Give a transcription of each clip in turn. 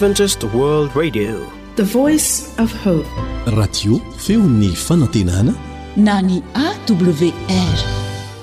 Adventist World Radio, the voice of hope. Radio feony fanantenana na ny AWR.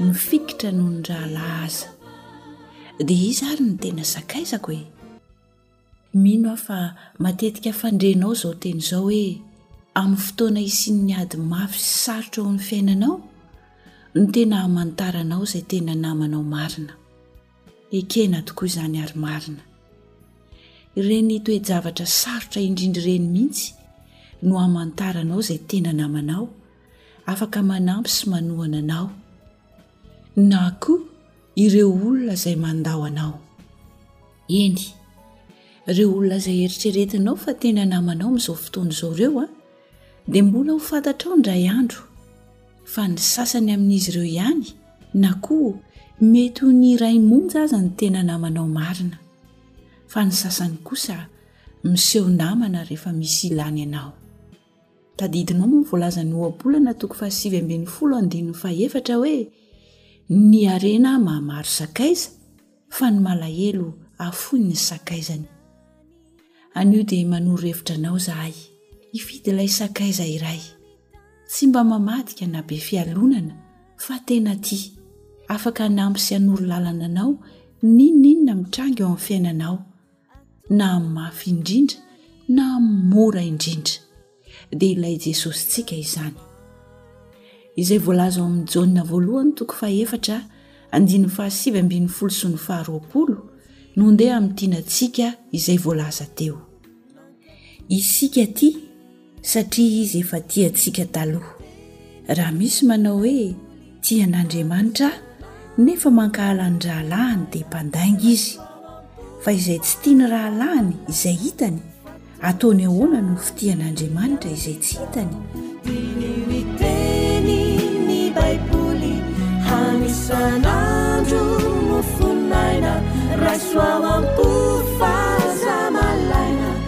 mifikitra noho ny rahalahy aza. Dia iza ary no tena sakaizako e? Mino aho fa matetika fandrenao izao teny izao hoe amin'ny fotoana hisian'ny ady mafy sy sarotra ao amin'ny fiainanao no tena hamantaranao izay tena namanao marina. Ekena tokoa izany ary marina. Ireny toe-javatra sarotra indrindra ireny mihitsy no hamantaranao izay tena namanao. afaka manampy sy manohana anao, na koa ireo olona izay mandao anao. Eny, ireo olona izay eritreretinao fa tena namanao amin'izao fotoana izao ireo a, dia mbola ho fantatrao indray andro, fa ny sasany amin'izy ireo ihany na koa mety ho ny iray monja aza ny tena namanao marina, fa ny sasany kosa miseho namana rehefa misy ilàny anao. Tadidinao moa ny voalazan'ny Ohabolana toko fahasivy ambin'ny folo andininy fahefatra hoe, Ny harena mahamaro sakaiza, fa ny malahelo hahafoy ny sakaizany. Anio dia manoro hevitra anao izahay, hifidy ilay sakaiza iray, tsy mba mamadika na be fialonana, fa tena tia, afaka hanampy sy hanoro lalana anao n'inon'inona mitranga eo amin'ny fiainanao, na amin'ny mafy indrindra na amin'ny mora indrindra dia ilay Jesosintsika izany izay voalaza ao amin'ny Jaona voalohany toko fahefatra andin'ny fahasivy ambin'ny folo sy ny faharoapolo no ndeha amin'ny tianantsika izay voalaza teo isika tia satria izy efa tia antsika taloha raha misy manao hoe tia an'andriamanitra aho nefa mankahala ny rahalahiny dia mpandainga izy fa izay tsy tia ny rahalahiny izay hitany ataony ahoana no fitia an'andriamanitra izay tsy hitany dinimiteny ny baiboly hanisanandro mofonaina raisoao ampo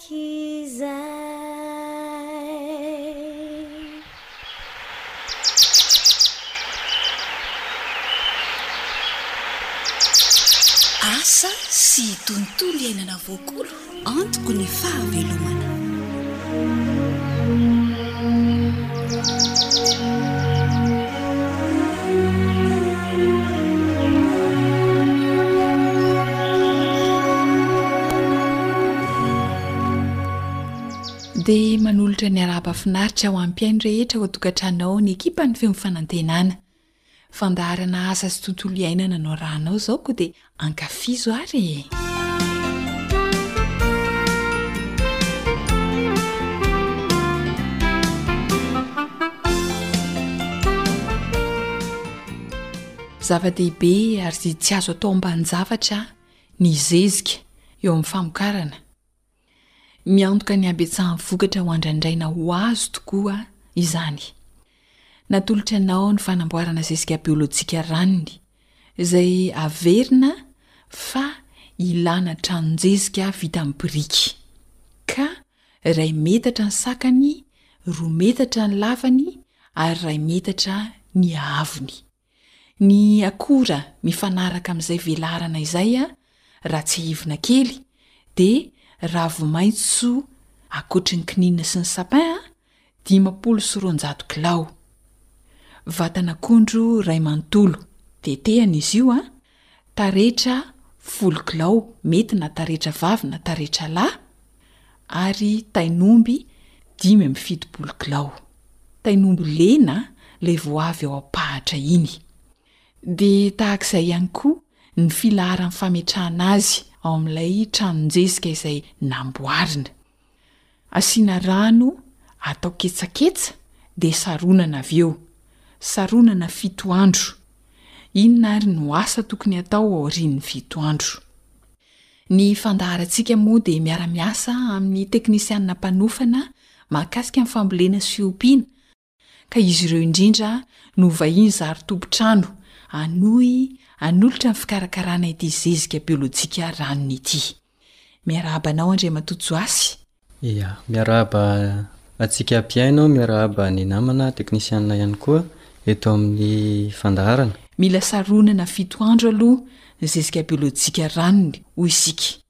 Asa sy tontolo iainana voakolo antoko ny fahavelomana. Dia manolotra ny arahaba finaritra ho an'ny mpihaino rehetra ao an-tokantranonao ny ekipan'ny Feon'ny Fanantenana. Fandaharana asa sy tontolo iainana no arahanao izao koa dia ankafizo ary e! Zava-dehibe ary tsy azo atao ambanin-javatra ny zezika eo amin'ny famokarana. Miantoka ny habetsahan'ny vokatra ho andrandraina ho azo tokoa izany. Natolotra anao ny fanamboarana zezika biolojika ranony, izay averina fa ilana tranon-jezika vita amin'ny biriky. Ka iray metatra ny sakany, roa metatra ny lavany ary iray metatra ny haavony. Ny akora mifanaraka amin'izay velarana izay raha tsihivina kely dia ravi-maitso ankoatry ny kininina sy ny sapin dimampolo sy roanjato kilao, vatan'akondro iray manontolo, tetehana izy io taretra folo kilao, mety na taretra vavy na taretra lahy, ary tain'omby dimy amby fitopolo kilao. Tain'omby lena ilay vao avy ao am-pahatra iny. Dia tahaka izay ihany koa ny filaharan'ny fametrahana azy ao amin'ilay tranon-jesika izay namboarina. Asiana rano atao ketsaketsa dia saronana avy eo. Saronana fito andro. Inona ary no asa tokony atao aorian'ny fito andro? Ny fandaharantsika moa dia miara-miasa amin'ny teknisianina mpanofana mahakasika ny fambolena sy ompiana ka izy ireo indrindra no vahiny zary tompon-trano hanohy hanolotra ny fikarakarana ity zezika biolojika ranony ity. Miarahaba anao Andriamatoa Joasy. Ia, miarahaba antsika mpihaino, miarahaba ny namana teknisiana ihany koa eto amin'ny fandaharana. Mila saronana fito andro aloha ny zezika biolojika ranony hoy isika.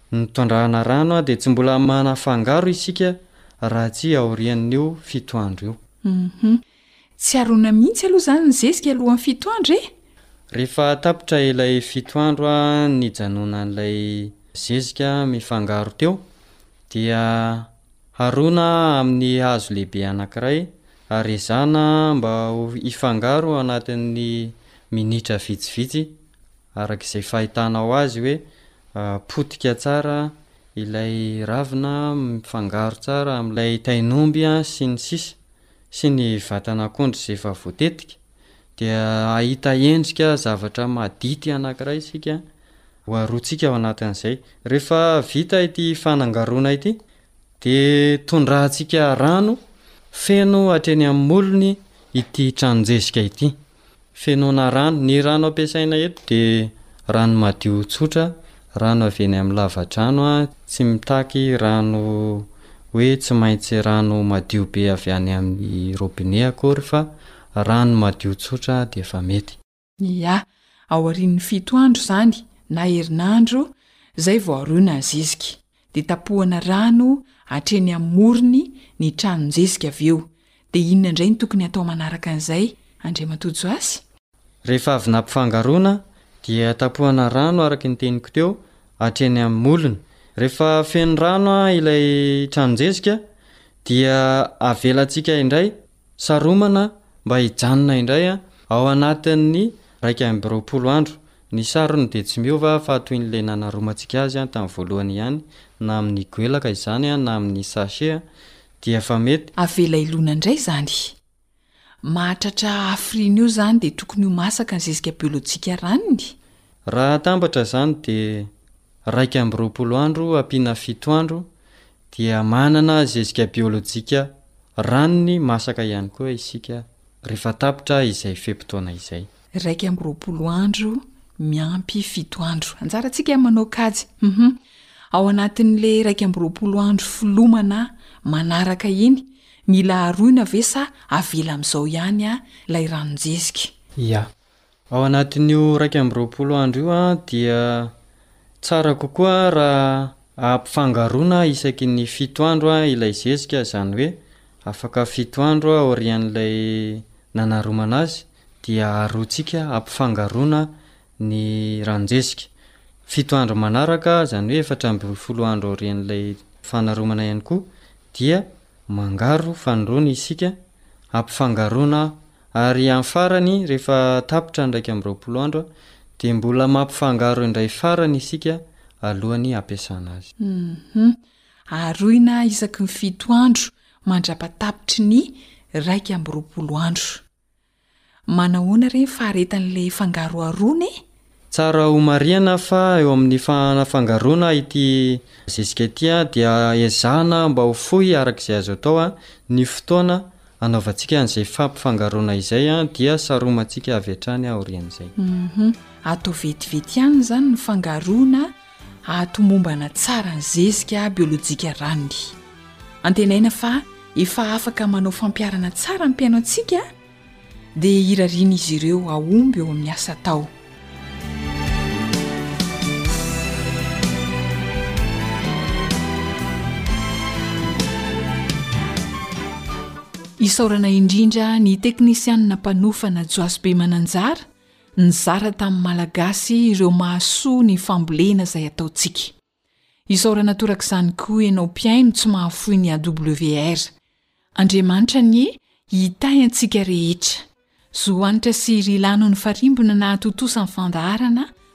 Ny tondrahana rano dia tsy mbola manafangaro isika raha tsy aorian'io fito andro io. Hum. Tsy aroana mihitsy aloha izany ny zezika alohan'ny fito andro e! Rehefa tapitra ilay fito andro nijanonan'ilay zezika mifangaro teo dia aroana amin'ny hazo lehibe anankiray ary ezahana mba ho hifangaro ao anatin'ny minitra vitsivitsy. araka izay fahitanao azy hoe potika tsara ilay ravina, mifangaro tsara amin'ilay tain'omby sy ny sisa sy ny vatan'akondro izay efa voatetika dia hahita endrika zavatra madity anankiray isika ho aroantsika ao anatin'izay. Rehefa vita ity fanangaroana ity dia tondrahantsika rano feno hatreny amin'ny molony ity tranon-jezika ity. Fenoana rano. Ny rano ampiasaina eto dia rano madio tsotra, rano avy eny amin'ny lavadrano, tsy mitaky rano hoe tsy maintsy rano madio be avy any amin'ny robinet akory fa rano madio tsotra dia efa mety. Ia. Aorian'ny fito andro izany, na herinandro, izay vao aroina ny zizika. dia tapohana rano hatreny amin'ny morony ny tranon-jezika avy eo, dia inona indray no tokony hatao manaraka an'izay Andriamatoa Joasy? Rehefa avy nampifangaroana dia tapohana rano araka ny teniko teo hatreny amin'ny molony, rehefa feno rano ilay tranon-jezika dia avelantsika indray saromana mba hijanona indray ao anatin'ny iraika amby roapolo andro, Ny sarony dia tsy miova fa toy ilay nanaromantsika azy tamin'ny voalohany ihany, na amin'ny goelaka izany na amin'ny sachet dia efa mety. Avela hilona indray izany. Mahatratra hafiriana eo izany dia tokony ho masaka ny zezika biolojika ranony? Raha atambatra izany dia iraika amby roapolo andro ampiana fito andro dia manana zezika biolojika ranony masaka ihany koa isika rehefa tapitra izay fe-potoana izay. Iraika amby roapolo andro miampy fito andro. Anjarantsika manao kajy. Hum. Ao anatin'ilay iraika amby roapolo andro filomana manaraka iny, mila aroina ve sa avela amin'izao ihany ilay ranon-jezika? Ia. Ao anatin'io iraika amby roapolo andro io dia tsara kokoa raha ampifangaroina isaky ny fito andro ilay zezika, izany hoe afaka fito andro aorian'ilay nanaromana azy. dia arotsika ampifangaroana ny ranonjesika. Fito andro manaraka, izany hoe efatra ambin'ny folo andro aorian'ilay fanaromana ihany koa, dia mangaro fanorona isika, ampifangaroana ary amin'ny farany rehefa tapitra ny iraika amby roapolo andro dia mbola mampifangaro indray farany isika alohan'ny hampiasana azy. Humm. Aroina isaky ny fito andro mandra-patapitry ny iraika amby roapolo andro. Manahoana re ny faharetan'ilay fangaroharoana e? Tsara homarihana fa eo amin'ny fanafangaroana ity zezika ity dia ezahana mba ho fohy araka izay azo atao ny fotoana anaovantsika an'izay fampifangaroana izay dia saromantsika avy hatrany aorian'izay. Atao vetivety ihany izany ny fangaroana Hahatomombana tsara ny zezika biolojika ranony. Antenaina fa efa afaka manao fampiharana tsara ny mpihainoantsika dia hirarian'izy ireo hahomby eo amin'ny asa atao. Isaorana indrindra ny teknisianina mpanofana Joasy Bemananjara Nizara tamin'ny Malagasy ireo mahasoa ny fambolena izay ataontsika. Isaorana torak'izany koa ianao mpihaino tsy mahafoy ny AWR. Andriamanitra anie hitahy antsika rehetra. Zo hanitra sy ry lano ny farimbona nahatontosa ny fandaharana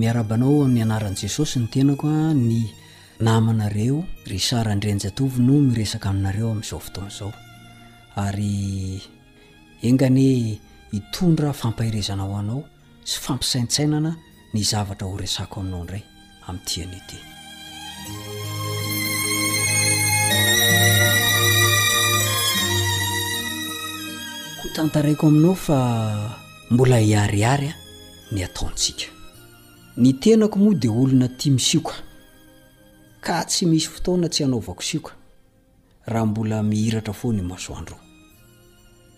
Miarahaba anao amin'ny anaran'i Jesosy ny tenako a, ny namanareo Richard Andrianjatovo no miresaka aminareo amin'izao fotoana izao. Ary Enga anie hitondra fampaherezana ho anao sy fampisaintsainana ny zavatra horesako aminao indray amin'ity anio ity. Hotantaraiko aminao fa mbola hiharihary ny ataontsika. Ny tenako moa dia olona tia misioka ka tsy misy fotoana tsy hanaovako sioka. raha mbola mihiratra foana i masoandro.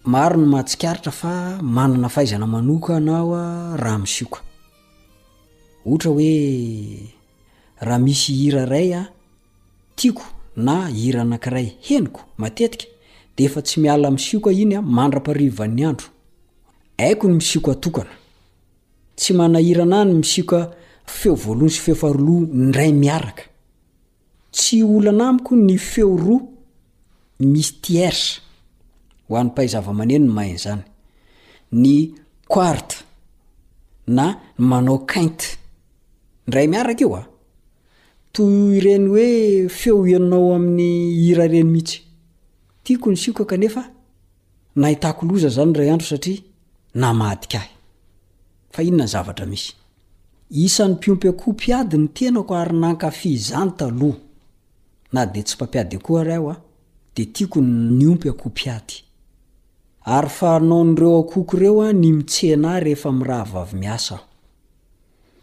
Maro ny mahatsikaritra fa manana fahaizana manokana aho raha misioka. Ohatra hoe raha misy hira iray aho tiako na hira anankiray henoko matetika dia efa tsy miala amin'ny sioka iny aho mandra-parivan'ny andro. Haiko ny misioka tokana. Tsy manahirana ahy ny misioka feo voalohany sy feo faharoa indray miaraka. Tsy olana amiko ny feo roa misy tierce, ho an'ny mpahay zavamaneno ny mahay an'izany, ny quarte na ny manao quinte ndray miaraka io a! toy ireny hoe feo enina ao amin'ny hira ireny mihitsy. Tiako ny sioka kanefa. Nahitako loza izany iray andro satria namadika ahy. Fa inona ny zavatra misy? Isan'ny mpiompy akoho mpiady ny tenako ary nankafy izany taloha. Na dia tsy mpampiady akoho ary aho, dia tiako ny niompy akoho mpiady. Ary fanaon'ireo akohoko ireo ny mitsena ahy rehefa mirahavavy miasa aho.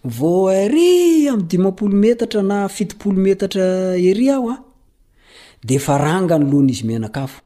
Vao ery amin'ny dimampolo metatra na fitopolo metatra ery aho, dia efa ranga ny lohan'izy mianakavy.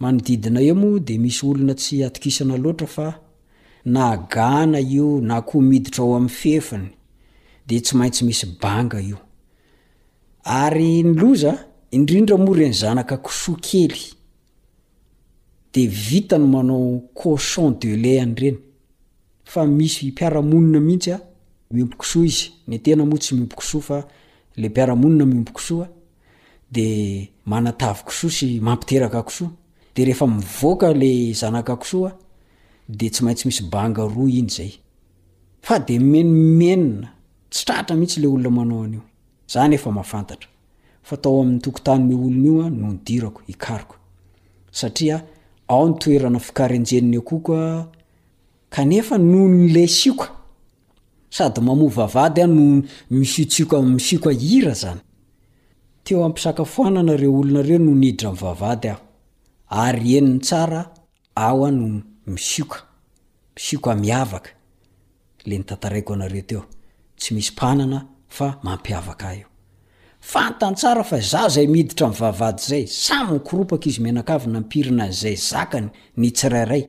Manodidina eo moa dia misy olona tsy atokisana loatra fa na gana io na koa miditra ao amin'ny fefiny dia tsy maintsy misy banga io. Ary ny loza, indrindra moa ireny zanaka kisoa kely dia vita ny manao cochon de lait an'ireny fa misy mpiara-monina mihitsy a, miompy kisoa izy, ny tena moa tsy miompy kisoa fa ilay mpiara-monina miompy kisoa, de manatavy kisoa sy mampiteraka kisoa de rehefa mivoaka le zanaka kisoa de tsy maintsy misy banga roa iny zay fa de mimenomenona tsy tratra mihitsy le olona manao an'io za nefa mafantatra fa tao amin'ny tokotanin'io olona io a no nidirako hikariko satria ao ny toerana fikarenjen'ny akohoka Kanefa noho ny lesioka, sady mamoa vavahady aho no misiotsioka misioka hira zany. Teo ampisakafoanana reo olona reo no niditra mivavahady aho, ary henony tsara aho aho no misioka, misioka miavaka, le notantaraiko anareo teo, tsy misy mpanana fa mampiavaka ahy io. Fantany tsara fa za zay miditra mivavahady zay, samy mikoropaka izy mianakavy nampirina an'izay zakany ny tsirairay,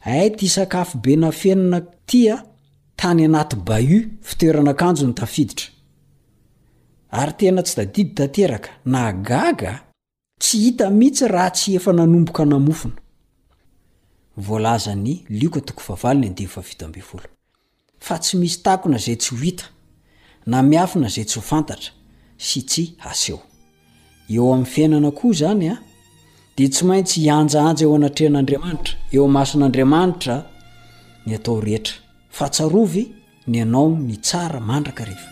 Hay ty sakafo be nafenina ty a, tany anaty bahut fitoerana akanjo no tafiditra. Ary tena tsy tadidy tanteraka, nahagaga a! Tsy hita mihitsy raha tsy efa nanomboka namofona. Voalazan'i Lioka toko fahavalo ny andinin'ny fahavfito ambin'ny folo. Fa tsy misy takona izay tsy ho hita, na miafina izay tsy ho fantatra sy tsy haseho. Eo amin'ny fiainana koa izany dia tsy maintsy hihanjahanja eo anatrehan'Andriamanitra, eo imason'Andriamanitra ny atao rehetra, fa tsarovy ny hanao ny tsara mandrakariva,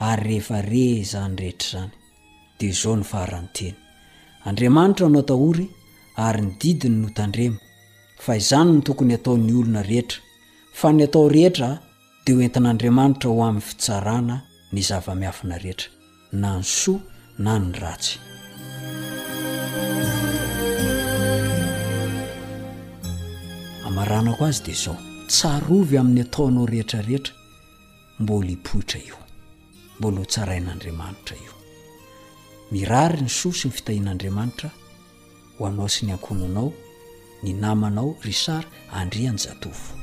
ary rehefa re izany rehetra izany. Dia izao ny faharan'ny teny, Andriamanitra no atahory ary ny didiny no tandremo, fa izany no tokony hataon'ny olona rehetra, fa ny atao rehetra dia ho entin'Andriamanitra ho amin'ny fitsarana ny zava-miafina rehetra, na ny soa na ny ratsy. Amaranako azy dia izao, Tsarovy amin'ny ataonao rehetra rehetra. mbola hipoitra io, mbola ho tsarain'Andriamanitra io. Mirary ny soa sy ny fitahian'Andriamanitra ho anao sy ny ankohonanao, ny namanao Richard Andrianjatovo.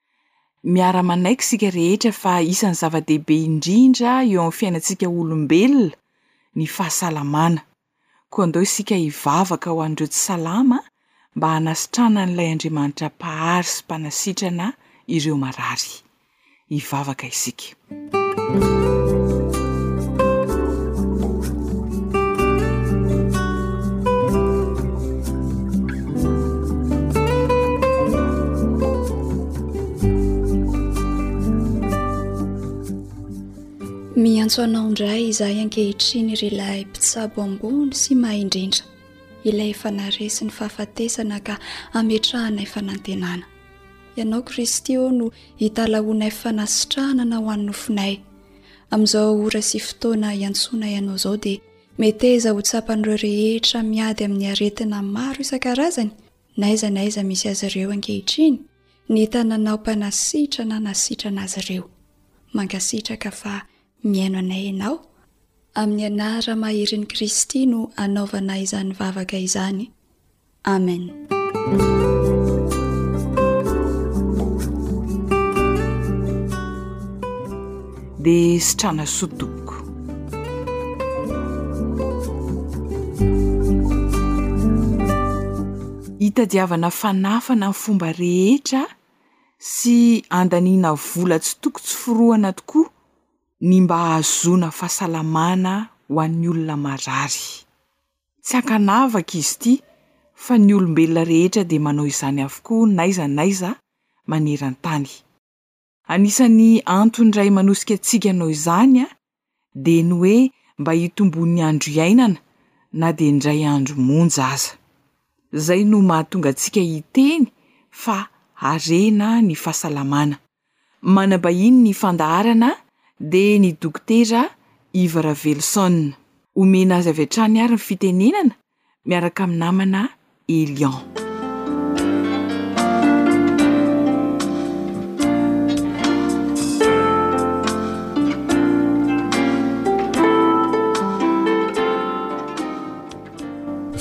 Miara-manaiky isika rehetra fa isan'ny zava-dehibe indrindra eo amin'ny fiainantsika olombelona ny fahasalamana. Koa andao isika hivavaka ho an'ireo tsy salama mba hanasitranan'ilay Andriamanitra Mpahary sy Mpanasitrana ireo marary. Hivavaka isika. Miantso anao indray izahay ankehitriny ry lahy mpitsabo ambony sy mahaindrindra ilay efa naresy ny fahafatesana ka ametrahanay fanantenana. Ianao Kristy ô no italahoanay fanasitrahana na ho an'ny nofonay. Amin'izao ora sy fotoana iantsoanay anao izao dia meteza ho tsapan'ireo rehetra miady amin'ny aretina maro isan-karazany n'aiza n'aiza misy azy ireo ankehitriny ny tananao mpanasitra na nasitrana azy ireo. Mankasitraka fa mihaino anay ianao. Amin'ny anara maherin' Kristy no anaovana izany vavaka izany. Amen. Dia sitrana soa tompoko. Hitadiavana fanafana ny fomba rehetra sy andaniana vola tsy toko tsy forohana tokoa ny mba hahazoana fahasalamana ho an'ny olona marary. Tsy ankanavaka izy ity fa ny olombelona rehetra dia manao izany avokoa n'aiza n'aiza maneran-tany. Anisan'ny antony iray manosika antsika hanao izany dia ny hoe mba hitomboan'ny andro iainana na dia indray andro monja aza. Izay no mahatonga antsika hiteny fa harena ny fahasalamana. Manabahiny ny fandaharana dia ny Dokotera Iva Raveloson. Omena azy avy hatrany ary ny fitenenana miaraka amin'ny namana Elian.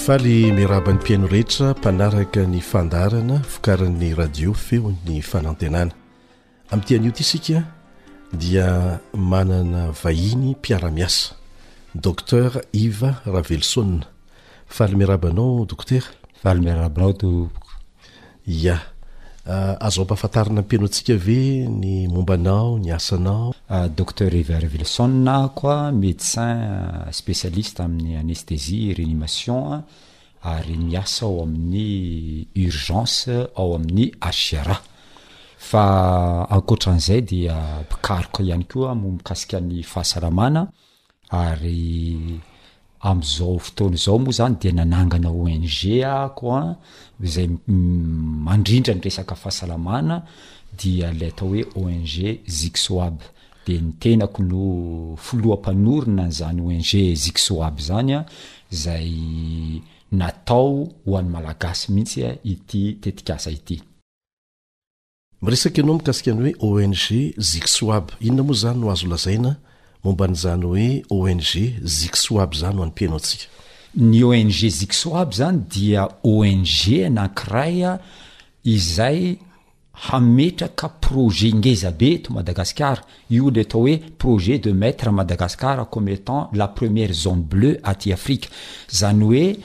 Faly miarahaba ny mpihaino rehetra mpanaraka ny fandaharana vokarin'ny radio feon'ny fanantenana. Amin'ity anio ity isika dia manana vahiny mpiara-miasa, Docteur Iva Ravelisona. Faly miarahaba anao, Dokotera. Faly miarahaba anao, Tompoko. Ia. Azo ampahafantarina ny pianotsika ve ny momba anao, ny asanao? Docteur Ever Wilson ako a, médecin spécialiste amin'ny anesthésie et réanimation ary miasa ao amin'ny urgence ao amin'ny HJRA. Fa ankoatra an'izay dia mpikaroka ihany koa aho mikasika ny fahasalamana. Ary amin'izao fotoana izao moa izany dia nanangana ONG aho an, izay mandrindra ny resaka fahasalamana dia ilay atao hoe ONG Zixoab, dia ny tenako no filoha mpanorina an'izany ONG Zixoab izany an, izay natao ho an'ny Malagasy mihitsy ity tetikasa ity. Miresaka ianao mikasika ny hoe ONG Zixoab, inona moa izany no azo lazaina momba an'izany hoe ONG Zixoab izany no anipihano antsika? Ny ONG Zixoab izany dia ONG anankiray izay hametraka projet ngeza be eto Madagasikara, io le atao hoe projet de mettre Madagascar comme étant la première zone bleue aty Afrika, izany hoe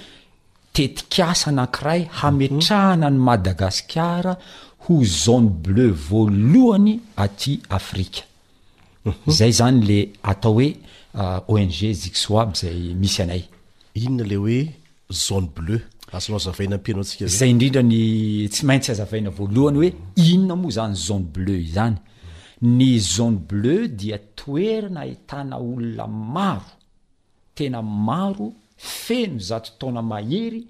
tetikasa anankiray hametrahana an'i Madagasikara ho zone bleue voalohany aty Afrika. Izay izany le atao hoe ONG Zixoab izay misy anay. Inona le hoe zone bleue? Azonao azavaina ampianao antsika ve? Zay indrindra ny tsy maintsy azavaina voalohany hoe inona moa izany zone bleue izany. Ny zone bleue dia toerana ahitana olona maro. tena maro feno zato taona mahery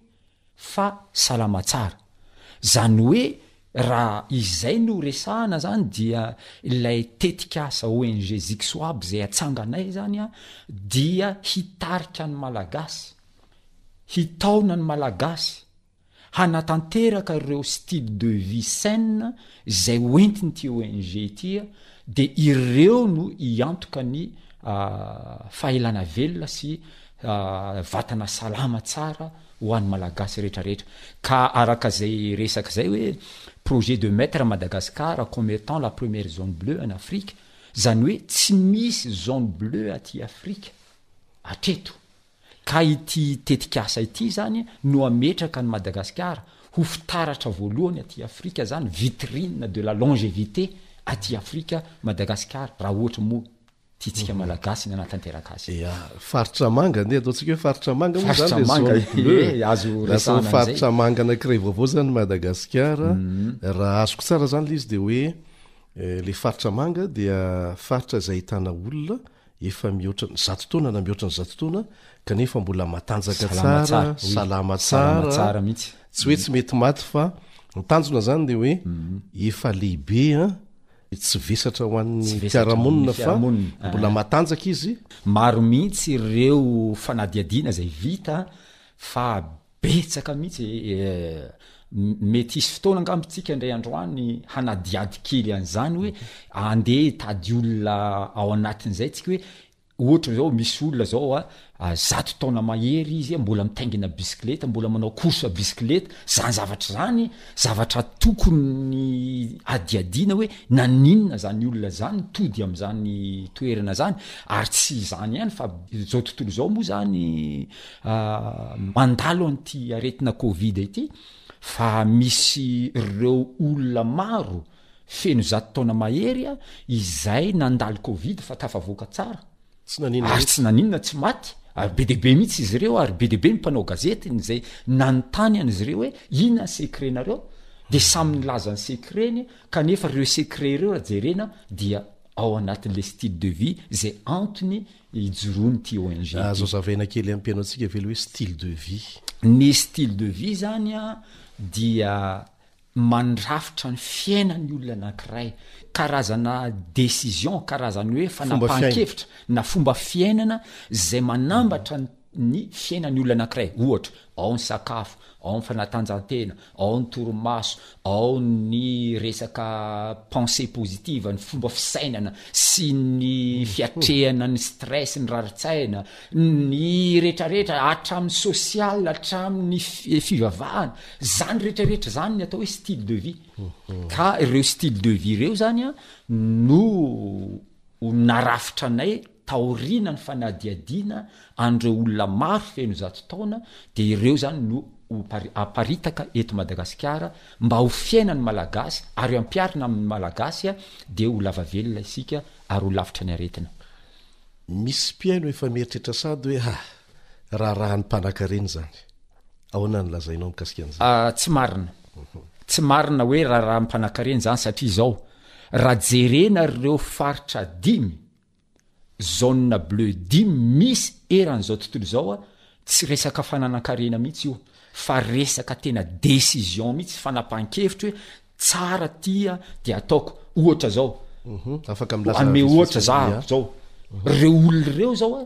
fa salama tsara. Zany hoe raha izay no resahana zany dia ilay tetikasa ONG Zixoab izay atsanganay zany an dia hitarika ny Malagasy, hitaona ny Malagasy, hanatanteraka ireo style de vie saine izay hoentin'ity ONG ity dia ireo no hiantoka ny fahelana velona sy vatana salama tsara ho an'ny Malagasy rehetra rehetra ka araka izay resaka izay hoe projet de mettre Madagascar comme etant la première zone bleue en Afrique izany hoe tsy misy zone bleue aty Afrika hatreto. Ka ity tetikasa ity izany no hametraka an'i Madagasikara ho fitaratra voalohany aty Afrika izany, vitrine de la longevite aty Afrika Madagasikara raha ohatra moa tiantsika Malagasy ny hanatanteraka azy. Ya, faritra manga andeha ataontsika hoe faritra manga moa izany ilay zone bleu e, lasa faritra manga anankiray vaovao izany Madagasikara, raha azoko tsara izany ilay izy dia hoe ilay faritra manga dia faritra izay ahitana olona efa mihoatra ny zato taona na mihoatra ny zato taona kanefa mbola matanjaka tsara salama tsara mihitsy tsy hoe tsy mety maty fa ny tanjona zany dia hoe mhm. efa lehibe a tsy vesatra ho an'ny fiarahamonina fa mbola ah. matanjaka izy maro mihitsy ireo fanadiadiana zay vita fa Betsaka mihitsy e! Mety hisy fotoana angamba isika indray andro any hanadihady kely an'izany hoe andeha hitady olona ao anatin'izay tsika hoe ohatra zao misy olona zao a zato taona mahery izy mbola mitaingina bisikileta, mbola manao course bisikileta, zany zavatra zany zavatra tokony adihadiana hoe naninona zany olona zany tody amin'izany toerana zany ary tsy izany ihany fa zao tontolo zao moa zany mandalo an'ity aretina covid ity fa misy reo olona maro feno zato taona mahery izay nandalo covid fa tafavoaka tsara ary tsy naninona tsy maty ary be dia be mihitsy izy ireo ary be dia be ny mpanao gazety ny izay nanontany an'izy ireo hoe inona ny secret-nareo dia samy nilaza ny secret-ny kanefa ireo secret ireo raha jerena dia ao anatin'ilay style de vie izay antony ijoroany ity ONG ity. Azo azavaina kely ampianao antsika ve le hoe style de vie? Ny style de vie zany a dia mandrafitra ny fiainan'ny olona anankiray, karazana décision, karazana hoe fanapahan-kevitra na fomba fiainana zay manambatra ny. ny fiainan'ny olona anankiray, ohatra, ao ny sakafo, ao ny fanatanjahantena, ao ny torimaso, ao ny resaka pensée positive, ny fomba fisainana sy ny fiatrehana ny stress, ny rarin-tsaina, ny rehetrarehetra, hatramin'ny social, hatramin'ny fivavahana, izany rehetrarehetra izany ny atao hoe style de vie. Ka ireo style de vie ireo izany an, no narafitra anay. taoriana ny fanadihadiana an'ireo olona maro feno zato taona dia ireo izany no ho aparitaka eto Madagasikara mba ho fiainan'ny Malagasy ary hampiarina amin'ny Malagasy dia ho lava velona isika ary ho lavitra ny aretina. Misy mpihaino efa mieritreritra sady hoe ha! raharahan'ny mpanankarena izany. Ahoana ny lazainao mikasika an'izany? Ah, tsy marina. Tsy marina hoe raharahan'ny mpanankarena izany satria izao, raha jerena ireo faritra dimy Zone bleu dimy misy eran'izao tontolo izao tsy resaka fananan-karena mihitsy io fa resaka tena décision mihitsy fanapahan-kevitry hoe tsara tia dia ataoko ohatra izao hanome ohatra za zao reo olona reo zao a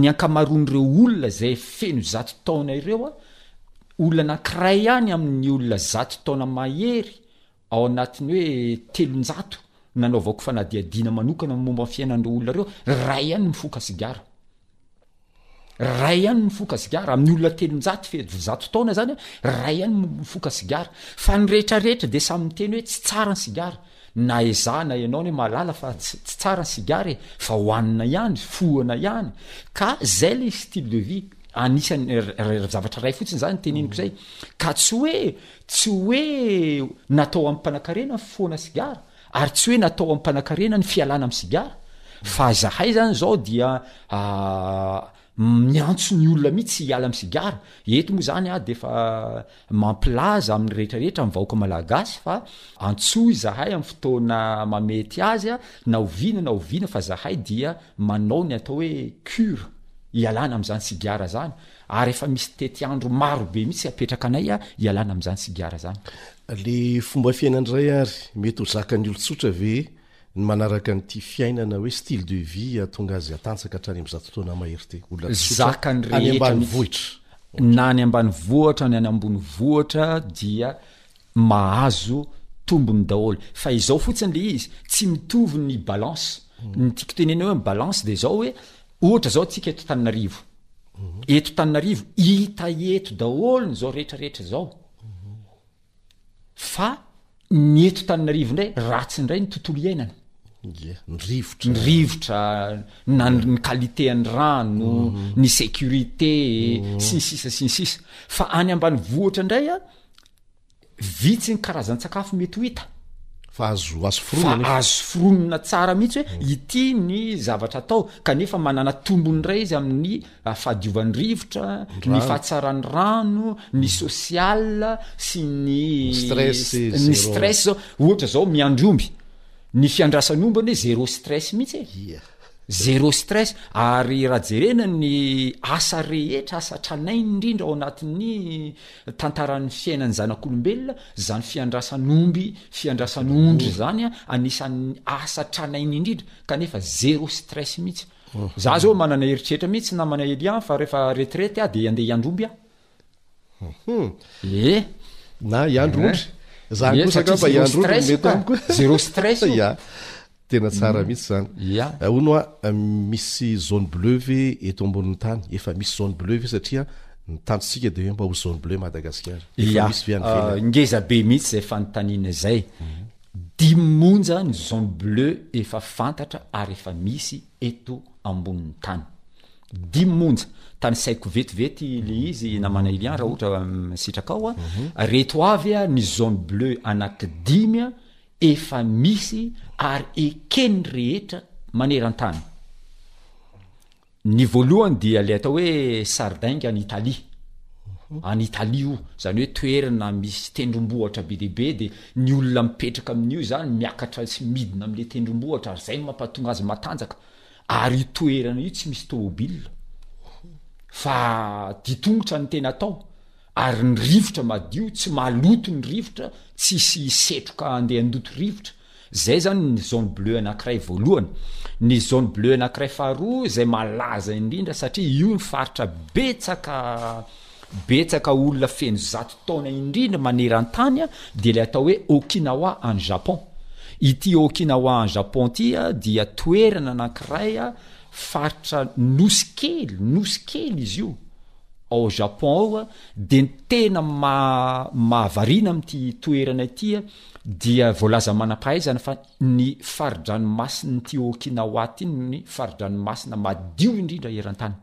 ny ankamaroan'ireo olona zay feno zato taona ireo a olona anankiray ihany amin'ny olona zato taona mahery Ao anatin'ny hoe telonjato nanaovako fanadihadiana manokana ny momba ny fiainan'ireo olona ireo, iray ihany mifoka sigara. Iray ihany mifoka sigara, amin'ny olona telonjato fehezbo zato taona izany, iray ihany mifoka sigara. Fa ny rehetra rehetra dia samy miteny hoe tsy tsara ny sigara. Na ezahana ianao anie mahalala fa tsy tsy tsara ny sigara e, fa hohanina ihany, fohana ihany. Ka izay ilay style de vie, anisan'ny zavatra iray fotsiny izany teneniko izay. Ka tsy hoe Tsy hoe natao amim-panankarena ny fifohana sigara ary tsy hoe natao amim-panankarena ny fialana amin'ny sigara fa izahay izany izao dia miantso ny olona mihitsy hiala amin'ny sigara. Eto moa izany aho dia efa mampilaza amin'ny rehetrarehetra, amin'ny vahoaka malagasy fa antsoy izahay amin'ny fotoana mamety azy na oviana na oviana fa izahay dia manao ny atao hoe cure hialana amin'izany sigara izany. Ary efa misy tetiandro maro be mihitsy apetrakanay hialana amin'izany sigara izany. Le fomba fiainana indray ary, mety ho zakan'ny olon-tsotra ve ny manaraka an'ity fiainana hoe style de vie hahatonga azy hatanjaka hatrany amin'ny zato taona mahery ity? Olona tsotra any ambanivohitra ohatra. Na any ambanivohitra, na any ambonivohitra dia. mahazo tombony daholo fa izao fotsiny le izy tsy mitovy ny balance ny tiako tenena hoe balance de zao hoe ohatra zao tsika eto Tananarivo eto Tananarivo hita eto daholo ny zao rehetra rehetra zao fa ny eto Tananarivo ndray ratsy ndray ny tontolo iainana ny rivotra ny rivotra na ny qualité an'ny rano ny sécurité sy ny sisa sy ny sisa fa any ambany vohitra ndray a vitsy ny karazan-tsakafo mety ho hita fa azo azo foronina fa azo foronina tsara mihitsy hoe mm. ity ny zavatra atao kanefa manana tombony iray izy amin'ny ah, fahadiovan'ny rivotra ny fahatsaran'ny rano ny mm. sosial sy ny ny stress zao ohatra zao miandry omby ny fiandrasany omby anie zéro stress mihitsy e zéro stress ary raha jerena ny asa rehetra asa tranainy indrindra ao anatin'ny Tantaran'ny fiainan'ny zanak'olombelona izany fiandrasan'omby fiandrasan'ondry izany a, anisan'ny asa tranainy indrindra kanefa zéro stress mihitsy. Za zao manana eritreritra mihitsy namana Elian fa rehefa retraite aho de handeha hiandry omby aho. Ee. Na hiandry ondry. Zany kosa angamba hiandry ondry no mety amiko. Zéro stress io. Ya. Tena tsara mihitsy zany. Ya. Eh, hono hoa eh, misy zone bleu ve eto ambonin'ny tany? Efa misy zone bleu ve satria ny tanjontsika dia hoe mba ho zone bleu Madagasikara. Efa Ya. misy ve any Ah, ivelany? ngeza be mihitsy izay fanontaniana izay. Mhm. Dimy monja ny zone bleu efa fantatra ary efa misy eto ambonin'ny tany. Dimy monja. Tanisaiko vetivety ilay izy i namana Ilian raha ohatra mm, sitraka ao aho. Mhm. Reto avy ny zone bleu anaky dimy efa misy ary eken'ny rehetra maneran-tany. Ny voalohany dia ilay atao hoe Sardainga any Italia, any Italia io, izany hoe toerana misy tendrombohitra be dia be dia ny olona mipetraka amin'io izany miakatra sy midina amin'ilay tendrombohitra ary izay no mampatonga azy matanjaka ary io toerana io tsy misy tômôbila fa ditongotra no tena atao. Ary ny rivotra madio tsy maloto ny rivotra tsisy setroka andeha andoto rivotra zay zany ny zone bleu anakiray voalohany ny zone bleu anakiray faharoa zay malaza indrindra satria io ny faritra betsaka betsaka olona feno zato taona indrindra manerantany a dia le atao hoe okinawa any japon ity okinawa any japon ty a dia toerana anakiray a faritra nosy kely nosy kely izy io Ao Japon ao a, dia ny tena maha mahavariana amin'ity toerana ity a, dia voalazan'ny manam-pahaizana fa ny fari-dranomasin'ity Okinawa ity no ny fari-dranomasina madio indrindra eran-tany.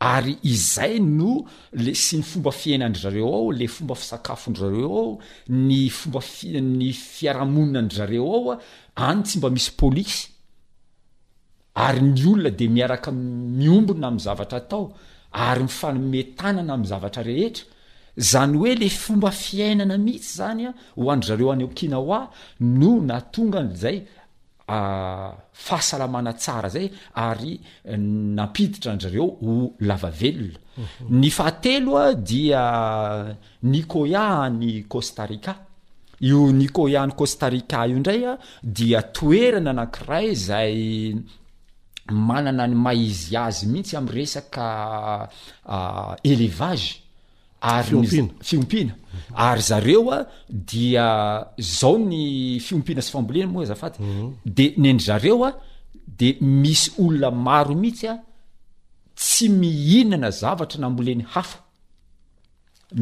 Ary izay no le sy ny fomba fiainan-dry zareo ao, le fomba fisakafon-dry zareo ao, ny fomba fi- ny fiarahamoninan'dry zareo ao a, any tsy mba misy polisy. Ary ny olona dia miaraka miombona amin'ny zavatra atao ary mifanome tanana amin'ny zavatra rehetra, izany hoe ilay fomba fiainana mihitsy izany ho an-dry zareo any Okinawa no nahatonga an'izay fahasalamana tsara izay ary nampiditra an-dry zareo ho lava velona. Ny fahatelo dia Nicoya any Costa Rica. Io Nicoya any Costa Rica io indray a dia toerana anankiray zay manana ny maha izy azy mihitsy am resaka élevage ary ny Fiompiana. fiompiana ary zareo a dia zao ny fiompiana sy fambolena moa azafady de ny an-dry zareo a de misy olona maro mihitsy a tsy mihinana zavatra nambolen'ny hafa.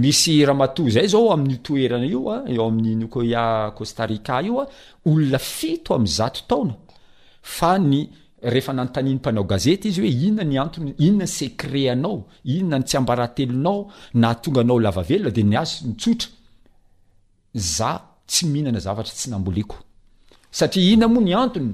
Misy ramatoa izay izao amin'io toerana io a, eo amin'ny Nicoya Costa Rica io a, olona fito amin'ny zato taona fa ny rehefa nanontanian'ny mpanao gazety izy hoe inona ny antony, inona ny secret anao, inona ny tsiambaratelonao nahatonga anao lava velona dia ny azy tsotra, Za tsy mihinana zavatra tsy namboleko satria inona moa ny antony?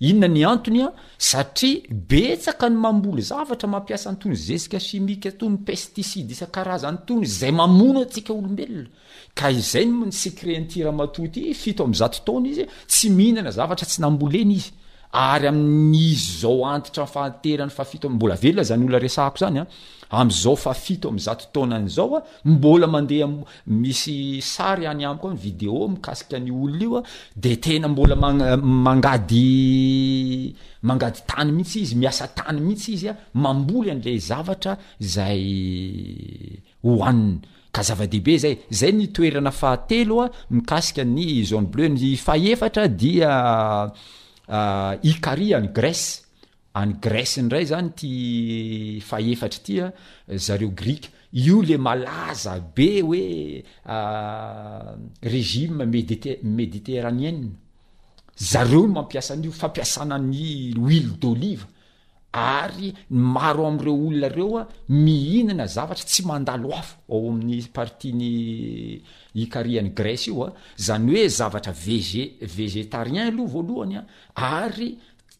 Inona ny antony an? Satria betsaka ny mamboly zavatra mampiasa an'itony zezika chimique itony, pesticides isan-karazany itony izay mamono antsika olombelona. Ka izay no ny secret an'ity ramatoa ity, fito amby zato taona izy, tsy mihinana zavatra tsy namboleny izy. Ary amin'izy izao antitra fahaterany fahafito am-, mbola velona izany olona resahako izany an, amin'izao fahafito amby zato taonany izao an, mbola mandeha am-, Misy sary any amiko any, video mikasika an'io olona io a, de tena mbola mangady mangady tany mihitsy izy, miasa tany mihitsy izy a, mamboly an'ilay zavatra izay hohaniny, ka zava-dehibe zay. Zay ny toerana fahatelo a mikasika ny zone bleue, ny fahefatra dia Ikaria any Grèce, Any Grèce ndray zany ity fahefatra ity a, zareo grika, io le malaza be hoe régime medite- méditerranéen, zareo no mampiasa an'io, fampiasana ny huile d'olive, ary ny maro am'reo olona reo a mihinana zavatra tsy mandalo afo ao amin'ny partie ny Ikarian'i Grèce io a, zany hoe zavatra vege- végétarien aloha voalohany a, ary.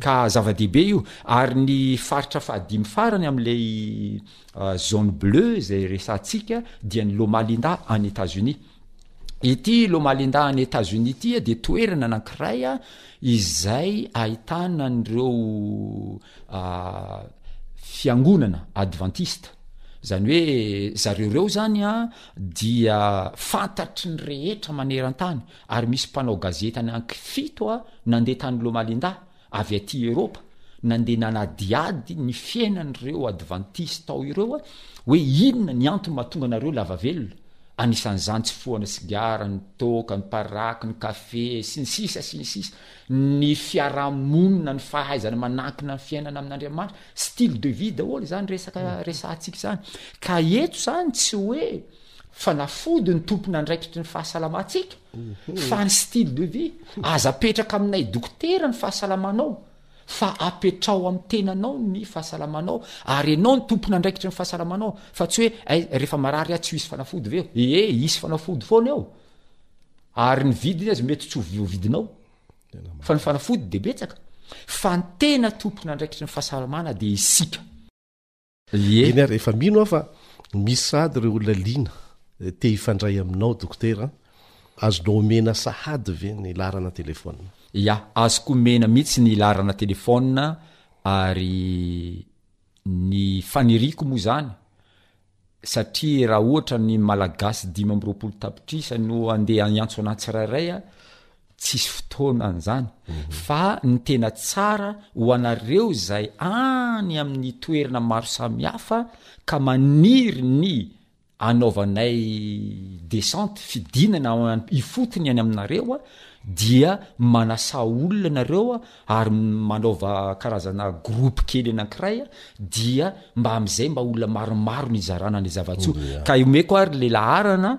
Ka zava-dehibe io. Ary ny faritra fahadimy farany amin'ilay zone bleue izay resahantsika dia ny Loma Linda any États-Unis. Ity Loma Linda any États-Unis ity dia toerana anankiray izay ahitana an'ireo fiangonana advantista. Izany hoe zareo ireo izany dia fantatry ny rehetra maneran-tany. Ary misy mpanao gazety ananky fito nandeha tany Lomalinda, avy aty Eropa, nandeha nanadihady ny fiainan'ireo advantista tao ireo hoe inona ny antony mahatonga anareo lava velona, anisan'izany tsy fohana sigara, ny toaka, ny paraky, ny kafe, sy ny sisa sy ny sisa, ny fiarahamonina, ny fahaizana manankina ny fiainana amin'Andriamanitra, style de vie daholo izany resaka resahantsika izany. Ka eto izany tsy hoe Fanafody ny tompon'andraikitry ny fahasalamantsika fa ny style de vie. Aza apetraka aminay dokotera ny fahasalamanao fa apetraho amin'ny tenanao ny fahasalamanao ary ianao no tompon'andraikitry ny fahasalamanao fa tsy hoe ay rehefa marary aho tsy ho hisy fanafody ve eo? Ee hisy fanafody foana eo ary ny vidiny aza mety tsy ho voavidinao fa ny fanafody dia betsaka fa ny tena tompon'andraikitry ny fahasalamana dia isika. Ie. Eny ary efa mino aho fa misy sahady ireo olona liana te hifandray aminao dokotera an! Azonao omena sahady ve ny laharana telefaonina? Ia, azoko omena mihitsy ny laharana telefaonina ary ny faniriako moa izany satria raha ohatra ny Malagasy dimy amby roapolo tapitrisa no andeha hiantso anà tsirairay an! Tsisy fotoana an'izany, fa ny tena tsara ho anareo izay any amin'ny toerana maro samihafa ka maniry ny hanaovanay descente, fidinana ifotony any aminareo, dia manasà olona ianareo ary manaova karazana groupe kely anankiray dia mba amin'izay mba olona maromaro no hizarana ny zava-tsoa. Ka omeko ary ilay laharana.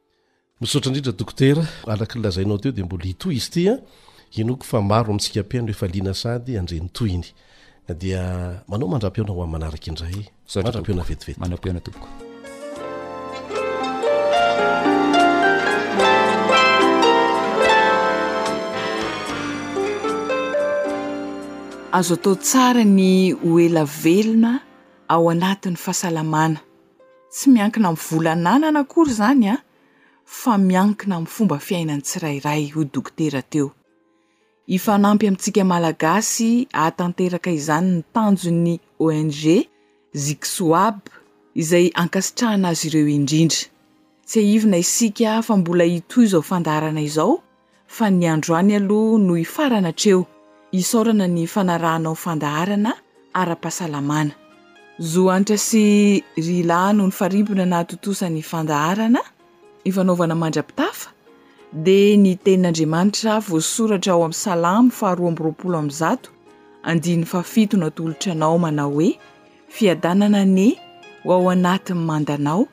Misaotra indrindra Dokotera, araka ny lazainao teo dia mbola hitohy izy ity an! Henoiko fa maro amintsika mpihaino efa liana sady handre ny tohiny. Dia manao mandra-pihaona ho amin'ny manaraka indray. Mandra-pihaona vetivety. Mandra-pihaona tompoko. Azo atao tsara ny ho ela velona ao anatin'ny fahasalamana. Tsy miankina amin'ny vola ananana akory izany an, fa miankina amin'ny fomba fiainan'ny tsirairay, hoy Dokotera Teo. Hifanampy amintsika Malagasy hahatanteraka izany ny tanjon'ny ONG Zixoab, izay ankasitrahana azy ireo indrindra. Tsiahivina isika fa mbola hitohy izao fandaharana izao, fa ny androany aloha no hifarana hatreo, isaorana ny fanarahanao fandaharana ara-pahasalamana. Zo Hanitra sy Rila no nifarimbona nahatontosa ny fandaharana ifanaovana mandra-pitafa, dia ny tenin'Andriamanitra voasoratra ao amin'ny Salamo faharoa amby roapolo amby zato andininy fahafito natolotra anao manao hoe, Fiadanana anie ho ao anatin'ny mandanao,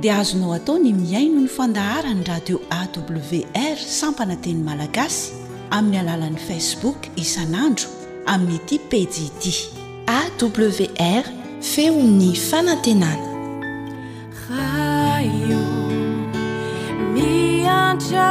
dia azonao atao ny mihaino ny fandaharan'ny radio awr sampana teny malagasy amin'ny alalan'ny facebook isan'andro amin'ity pejy ity awr feon'ny fanantenana raha io miantra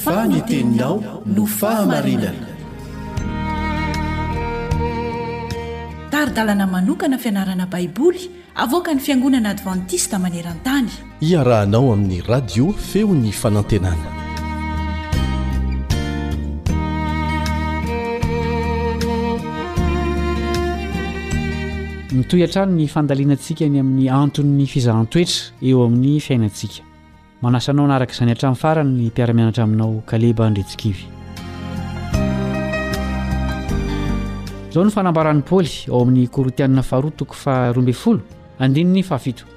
Fa ny teninao no fahamarinana. Tari-dalana manokana fianarana Baiboly avoakan'ny Fiangonana Advantista maneran-tany. Iarahanao amin'ny radio feo ny fanantenana. Mitohy hatrany ny fandalinantsika ny amin'ny anton'ny fizahan-toetra eo amin'ny fiainantsika. Manasa anao hanaraka izany hatramin'ny farany ny mpiara-mianatra aminao Kaleba Andriantsikivy. Izao no fanambaran'i Paoly ao amin'ny Korintianina faharoa toko faharoa ambin'ny folo andininy fahafito.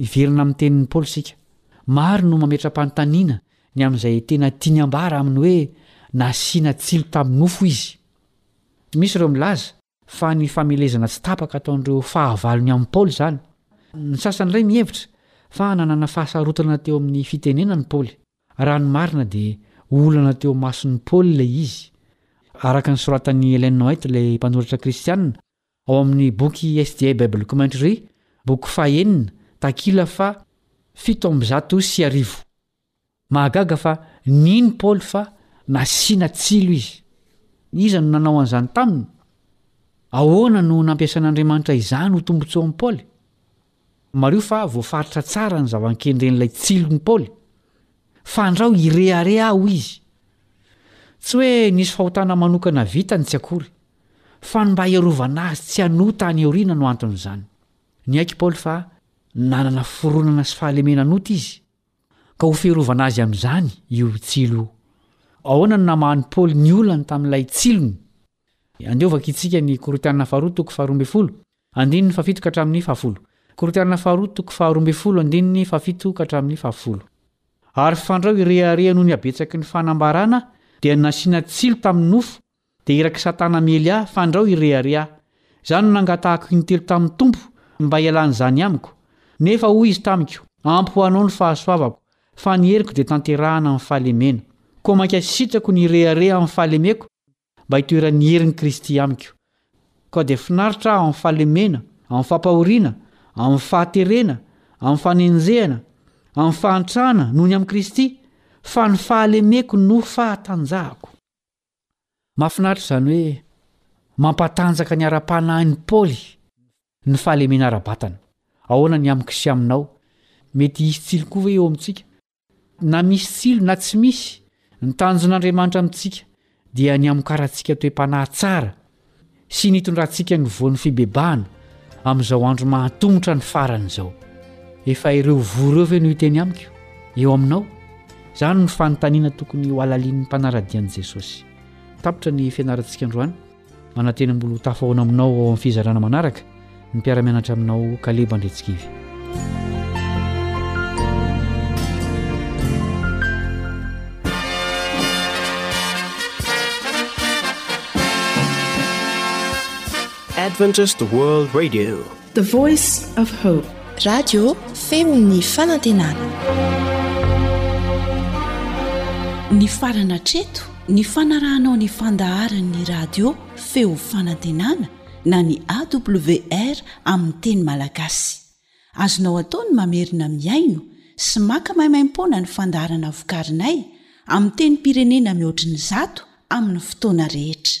Miverina amin'ny tenin'i Paoly isika. Maro no mametra-panontaniana ny amin'izay tena tiany ambara amin'ny hoe nasiana tsilo tamin'ny nofo izy. Misy ireo milaza fa ny famelezana tsy tapaka ataon'ireo fahavalony amin'i Paoly izany. Ny sasany indray mihevitra fa nanana fahasarotana teo amin'ny fitenenany Paoly. Raha ny marina dia olana teo imason'i Paoly ilay izy. Araka ny soratan'i Ellen White ilay mpanoratra kristiana Ao amin'ny boky SDA Bible Commentary, boky fahenina, takila faha fito amby zato sy arivo. Mahagaga fa nino Paoly fa nasiana tsilo izy. Iza no nanao an'izany taminy? Ahoana no nampiasan'Andriamanitra izany ho tombontsoan'i Paoly? Mariho fa voafaritra tsara ny zava-kendren'ilay tsilon'i Paoly. Fandrao hirehareha aho, hoy izy. Tsy hoe nisy fahotana manokana vita ny tsy akory, fa ny mba hiarovana azy tsy hanota any aoriana no anton'izany. Niaiky Paoly fa nanana fironana sy fahalemena hanota izy, ka ho fiarovana azy amin'izany io tsilo io. Ahoana no namahan'i Paoly ny olany tamin'ilay tsilony? Andeha hovakitsika ny Korintiana Faharoa toko faharoa ambin'ny folo, Andininy fahafito ka hatramin'ny fahafolo. Korintiana Faharoa toko faharoa ambin'ny folo andininy fahafito ka hatramin'ny fahafolo. Ary fandrao irehareha noho ny habetsaky ny fanambarana dia nasiana tsilo tamin'ny nofo, dia irak'i Satana miely ahy, fandrao irehareha aho. Izaho no nangatahako intelo tamin'ny Tompo mba hialany izany amiko. Nefa hoy Izy tamiko, Ampy ho anao ny fahasoavako, fa ny heriko dia tanterahana amin'ny fahalemena. Koa mankasitrako ny hirehareha amin'ny fahalemeko, Mba hitoeran'ny herin'i Kristy amiko. Koa dia finaritra aho amin'ny fahalemena, amin'ny fampahoriana, amin'ny fahaterena, amin'ny fanenjehana, amin'ny fahantrana noho ny amin'i Kristy, fa ny fahalemeko no fahatanjahako. Mahafinaritra izany hoe mampatanjaka ny ara-panahin'i Paoly ny fahalemena ara-batana. Ahoana ny amiko sy aminao? Mety hisy tsilokoa ve eo amintsika? Na misy tsilo na tsy misy, ny tanjon'Andriamanitra amintsika dia ny hamokarantsika toe-panahy tsara sy ny hitondrantsika ny voan'ny fibebahana amin'izao andro mahantomotra ny farany izao. Efa ireo voa ireo ve no hiteny amiko? Eo aminao? Izany no fanontaniana tokony hohalalian'ny mpanara-dia an'i Jesosy. Tapitra ny fianarantsika androany. Manantena mbola ho tafahaona aminao ao amin'ny fizarana manaraka ny mpiara-mianatra aminao Kaleba Andretsikivy. Adventist World Radio The Voice of Hope. Radio feon'ny fanantenana. Nifarana hatreto ny fanarahanao ny fandaharan'ny radio feo fanantenana na ny AWR amin'ny teny malagasy. Azonao atao ny mamerina mihaino sy maka maimaimpoana ny fandaharana vokarinay amin'ny tenim-pirenena mihoatry ny zato amin'ny fotoana rehetra.